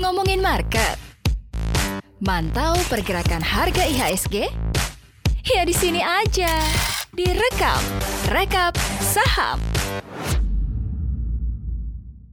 Ngomongin market. Mantau pergerakan harga IHSG? Ya di sini aja. Direkap, rekap saham.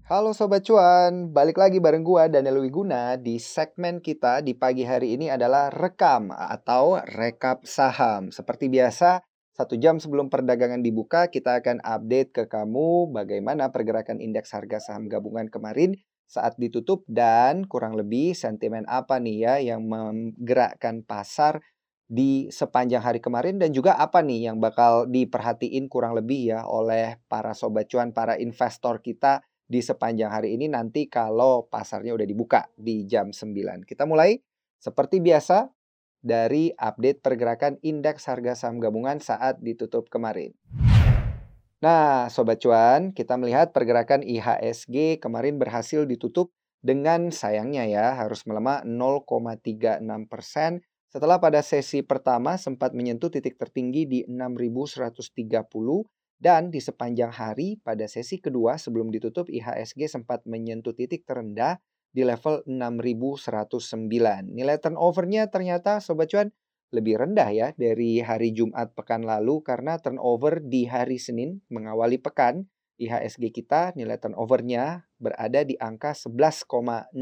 Halo Sobat Cuan, balik lagi bareng gua Daniel Wiguna di segmen kita di pagi hari ini adalah rekam atau rekap saham. Seperti biasa, satu jam sebelum perdagangan dibuka, kita akan update ke kamu bagaimana pergerakan indeks harga saham gabungan kemarin saat ditutup dan kurang lebih sentimen apa nih ya yang menggerakkan pasar di sepanjang hari kemarin dan juga apa nih yang bakal diperhatiin kurang lebih ya oleh para sobat cuan, para investor kita di sepanjang hari ini nanti kalau pasarnya udah dibuka di jam 9. Kita mulai seperti biasa dari update pergerakan indeks harga saham gabungan saat ditutup kemarin. Nah, Sobat Cuan, kita melihat pergerakan IHSG kemarin berhasil ditutup dengan sayangnya ya harus melemah 0,36 persen setelah pada sesi pertama sempat menyentuh titik tertinggi di 6130 dan di sepanjang hari pada sesi kedua sebelum ditutup IHSG sempat menyentuh titik terendah di level 6109. Nilai turnovernya ternyata Sobat Cuan lebih rendah ya dari hari Jumat pekan lalu karena turnover di hari Senin mengawali pekan IHSG kita nilai turnovernya berada di angka 11,65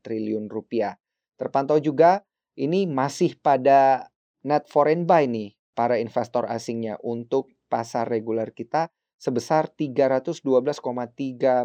triliun rupiah. Terpantau juga ini masih pada net foreign buy nih para investor asingnya untuk pasar reguler kita sebesar 312,3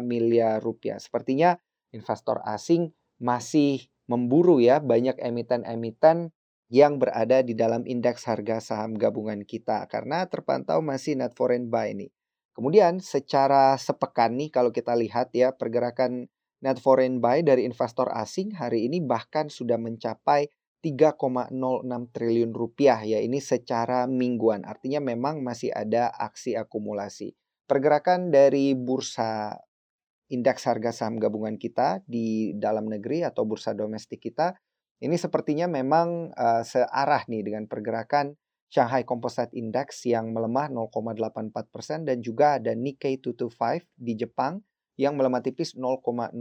miliar rupiah. Sepertinya investor asing masih memburu ya banyak emiten-emiten yang berada di dalam indeks harga saham gabungan kita karena terpantau masih net foreign buy ini. Kemudian secara sepekan nih kalau kita lihat ya pergerakan net foreign buy dari investor asing hari ini bahkan sudah mencapai 3,06 triliun rupiah ya ini secara mingguan. Artinya memang masih ada aksi akumulasi. Pergerakan dari bursa indeks harga saham gabungan kita di dalam negeri atau bursa domestik kita ini sepertinya memang uh, searah nih dengan pergerakan Shanghai Composite Index yang melemah 0,84% dan juga ada Nikkei 225 di Jepang yang melemah tipis 0,03%.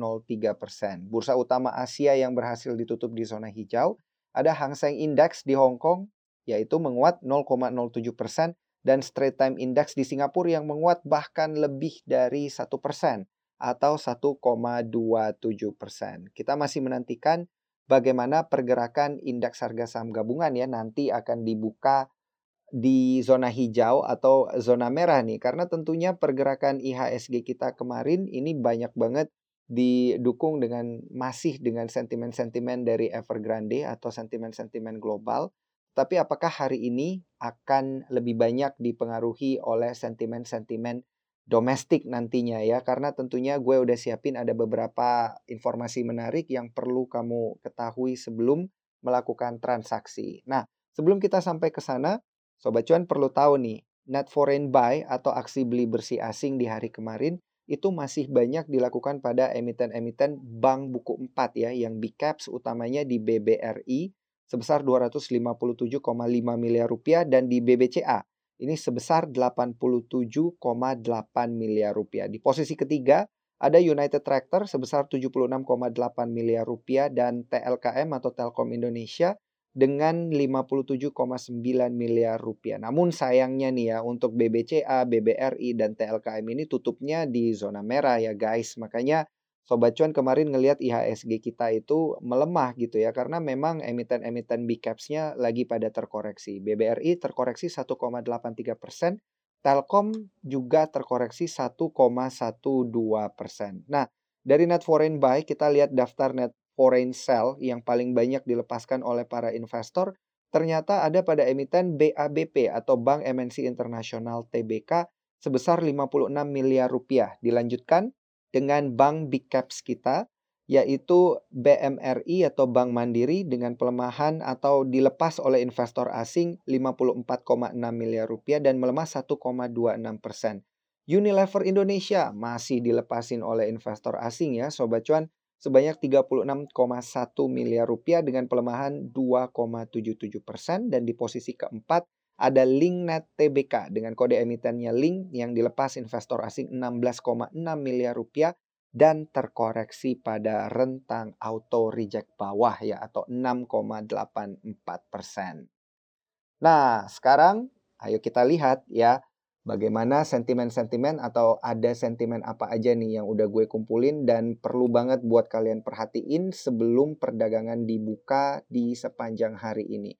Bursa utama Asia yang berhasil ditutup di zona hijau ada Hang Seng Index di Hong Kong yaitu menguat 0,07 persen dan Straight Time Index di Singapura yang menguat bahkan lebih dari satu persen atau 1,27 persen. Kita masih menantikan bagaimana pergerakan indeks harga saham gabungan ya nanti akan dibuka di zona hijau atau zona merah nih karena tentunya pergerakan IHSG kita kemarin ini banyak banget didukung dengan masih dengan sentimen-sentimen dari Evergrande atau sentimen-sentimen global. Tapi apakah hari ini akan lebih banyak dipengaruhi oleh sentimen-sentimen domestik nantinya ya? Karena tentunya gue udah siapin ada beberapa informasi menarik yang perlu kamu ketahui sebelum melakukan transaksi. Nah, sebelum kita sampai ke sana, Sobat Cuan perlu tahu nih, net foreign buy atau aksi beli bersih asing di hari kemarin itu masih banyak dilakukan pada emiten-emiten bank buku 4 ya yang big caps utamanya di BBRI sebesar 257,5 miliar rupiah dan di BBCA ini sebesar 87,8 miliar rupiah. Di posisi ketiga ada United Tractor sebesar 76,8 miliar rupiah dan TLKM atau Telkom Indonesia dengan 57,9 miliar rupiah. Namun sayangnya nih ya untuk BBCA, BBRI dan TLKM ini tutupnya di zona merah ya guys. Makanya Sobat Cuan kemarin ngelihat IHSG kita itu melemah gitu ya karena memang emiten-emiten big caps-nya lagi pada terkoreksi. BBRI terkoreksi 1,83 persen, Telkom juga terkoreksi 1,12 persen. Nah, dari net foreign buy kita lihat daftar net foreign sell yang paling banyak dilepaskan oleh para investor ternyata ada pada emiten BABP atau Bank MNC Internasional TBK sebesar 56 miliar rupiah. Dilanjutkan dengan bank big caps kita yaitu BMRI atau Bank Mandiri dengan pelemahan atau dilepas oleh investor asing 54,6 miliar rupiah dan melemah 1,26 persen. Unilever Indonesia masih dilepasin oleh investor asing ya Sobat Cuan sebanyak 36,1 miliar rupiah dengan pelemahan 2,77 persen dan di posisi keempat ada Linknet TBK dengan kode emitennya Link yang dilepas investor asing 16,6 miliar rupiah dan terkoreksi pada rentang auto reject bawah ya atau 6,84 persen. Nah sekarang ayo kita lihat ya bagaimana sentimen-sentimen atau ada sentimen apa aja nih yang udah gue kumpulin dan perlu banget buat kalian perhatiin sebelum perdagangan dibuka di sepanjang hari ini.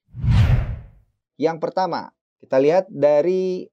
Yang pertama, kita lihat dari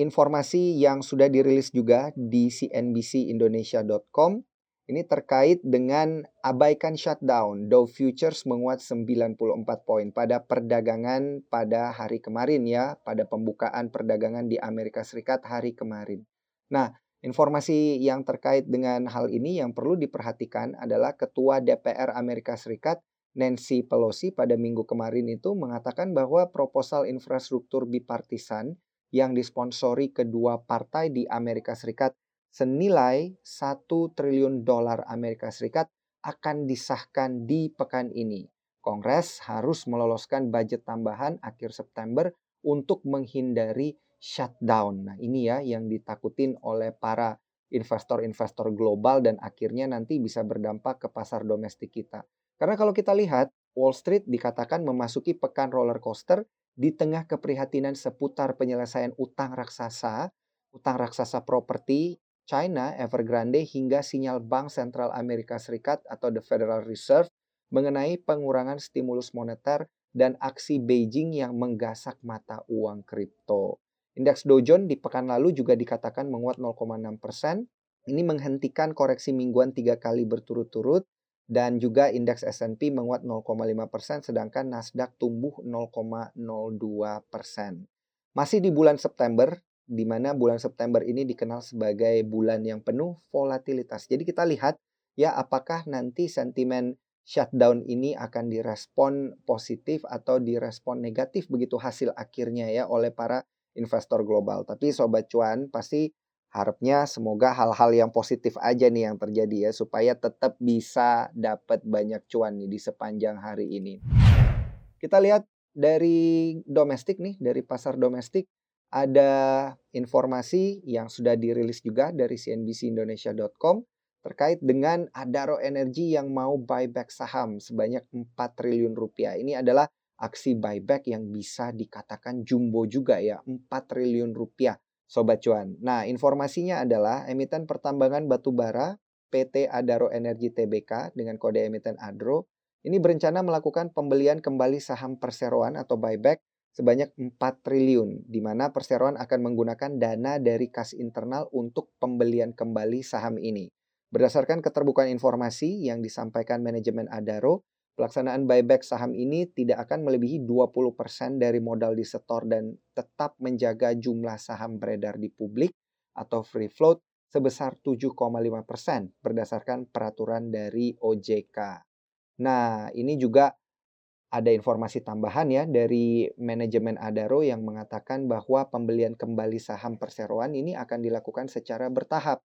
informasi yang sudah dirilis juga di cnbcindonesia.com. Ini terkait dengan abaikan shutdown. Dow Futures menguat 94 poin pada perdagangan pada hari kemarin ya, pada pembukaan perdagangan di Amerika Serikat hari kemarin. Nah, informasi yang terkait dengan hal ini yang perlu diperhatikan adalah Ketua DPR Amerika Serikat Nancy Pelosi pada minggu kemarin itu mengatakan bahwa proposal infrastruktur bipartisan yang disponsori kedua partai di Amerika Serikat senilai 1 triliun dolar Amerika Serikat akan disahkan di pekan ini. Kongres harus meloloskan budget tambahan akhir September untuk menghindari shutdown. Nah, ini ya yang ditakutin oleh para investor-investor global dan akhirnya nanti bisa berdampak ke pasar domestik kita. Karena kalau kita lihat, Wall Street dikatakan memasuki pekan roller coaster di tengah keprihatinan seputar penyelesaian utang raksasa, utang raksasa properti China, Evergrande hingga sinyal Bank Sentral Amerika Serikat atau the Federal Reserve mengenai pengurangan stimulus moneter dan aksi Beijing yang menggasak mata uang kripto. Indeks Dow Jones di pekan lalu juga dikatakan menguat 0,6 persen. Ini menghentikan koreksi mingguan tiga kali berturut-turut dan juga indeks S&P menguat 0,5 persen, sedangkan Nasdaq tumbuh 0,02 persen. Masih di bulan September, di mana bulan September ini dikenal sebagai bulan yang penuh volatilitas. Jadi kita lihat ya apakah nanti sentimen shutdown ini akan direspon positif atau direspon negatif begitu hasil akhirnya ya oleh para investor global. Tapi sobat cuan pasti harapnya semoga hal-hal yang positif aja nih yang terjadi ya supaya tetap bisa dapat banyak cuan nih di sepanjang hari ini. Kita lihat dari domestik nih, dari pasar domestik ada informasi yang sudah dirilis juga dari cnbcindonesia.com terkait dengan Adaro Energy yang mau buyback saham sebanyak 4 triliun rupiah. Ini adalah aksi buyback yang bisa dikatakan jumbo juga ya, 4 triliun rupiah Sobat Cuan. Nah, informasinya adalah emiten pertambangan batu bara PT Adaro Energi Tbk dengan kode emiten ADRO ini berencana melakukan pembelian kembali saham perseroan atau buyback sebanyak 4 triliun di mana perseroan akan menggunakan dana dari kas internal untuk pembelian kembali saham ini. Berdasarkan keterbukaan informasi yang disampaikan manajemen Adaro, Pelaksanaan buyback saham ini tidak akan melebihi 20% dari modal disetor dan tetap menjaga jumlah saham beredar di publik atau free float sebesar 7,5% berdasarkan peraturan dari OJK. Nah, ini juga ada informasi tambahan ya dari manajemen Adaro yang mengatakan bahwa pembelian kembali saham perseroan ini akan dilakukan secara bertahap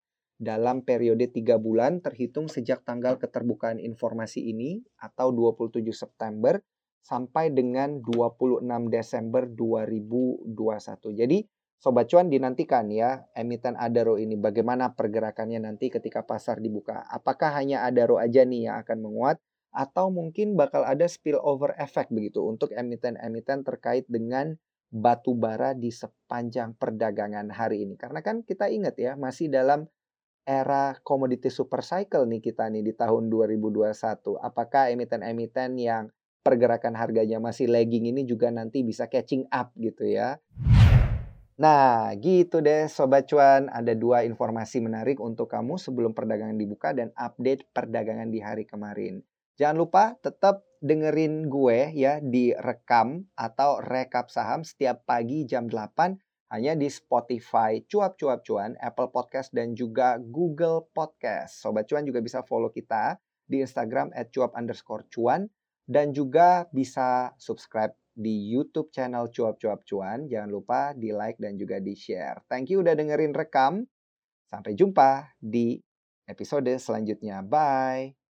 dalam periode 3 bulan terhitung sejak tanggal keterbukaan informasi ini atau 27 September sampai dengan 26 Desember 2021. Jadi Sobat Cuan dinantikan ya emiten Adaro ini bagaimana pergerakannya nanti ketika pasar dibuka. Apakah hanya Adaro aja nih yang akan menguat atau mungkin bakal ada spillover effect begitu untuk emiten-emiten terkait dengan batu bara di sepanjang perdagangan hari ini. Karena kan kita ingat ya masih dalam era komoditi super cycle nih kita nih di tahun 2021. Apakah emiten-emiten yang pergerakan harganya masih lagging ini juga nanti bisa catching up gitu ya. Nah, gitu deh Sobat Cuan. Ada dua informasi menarik untuk kamu sebelum perdagangan dibuka dan update perdagangan di hari kemarin. Jangan lupa tetap dengerin gue ya di rekam atau rekap saham setiap pagi jam 8 hanya di Spotify, cuap-cuap cuan, Apple Podcast, dan juga Google Podcast. Sobat cuan juga bisa follow kita di Instagram at cuap underscore cuan, dan juga bisa subscribe di YouTube channel cuap-cuap cuan. Jangan lupa di like dan juga di share. Thank you udah dengerin rekam. Sampai jumpa di episode selanjutnya. Bye.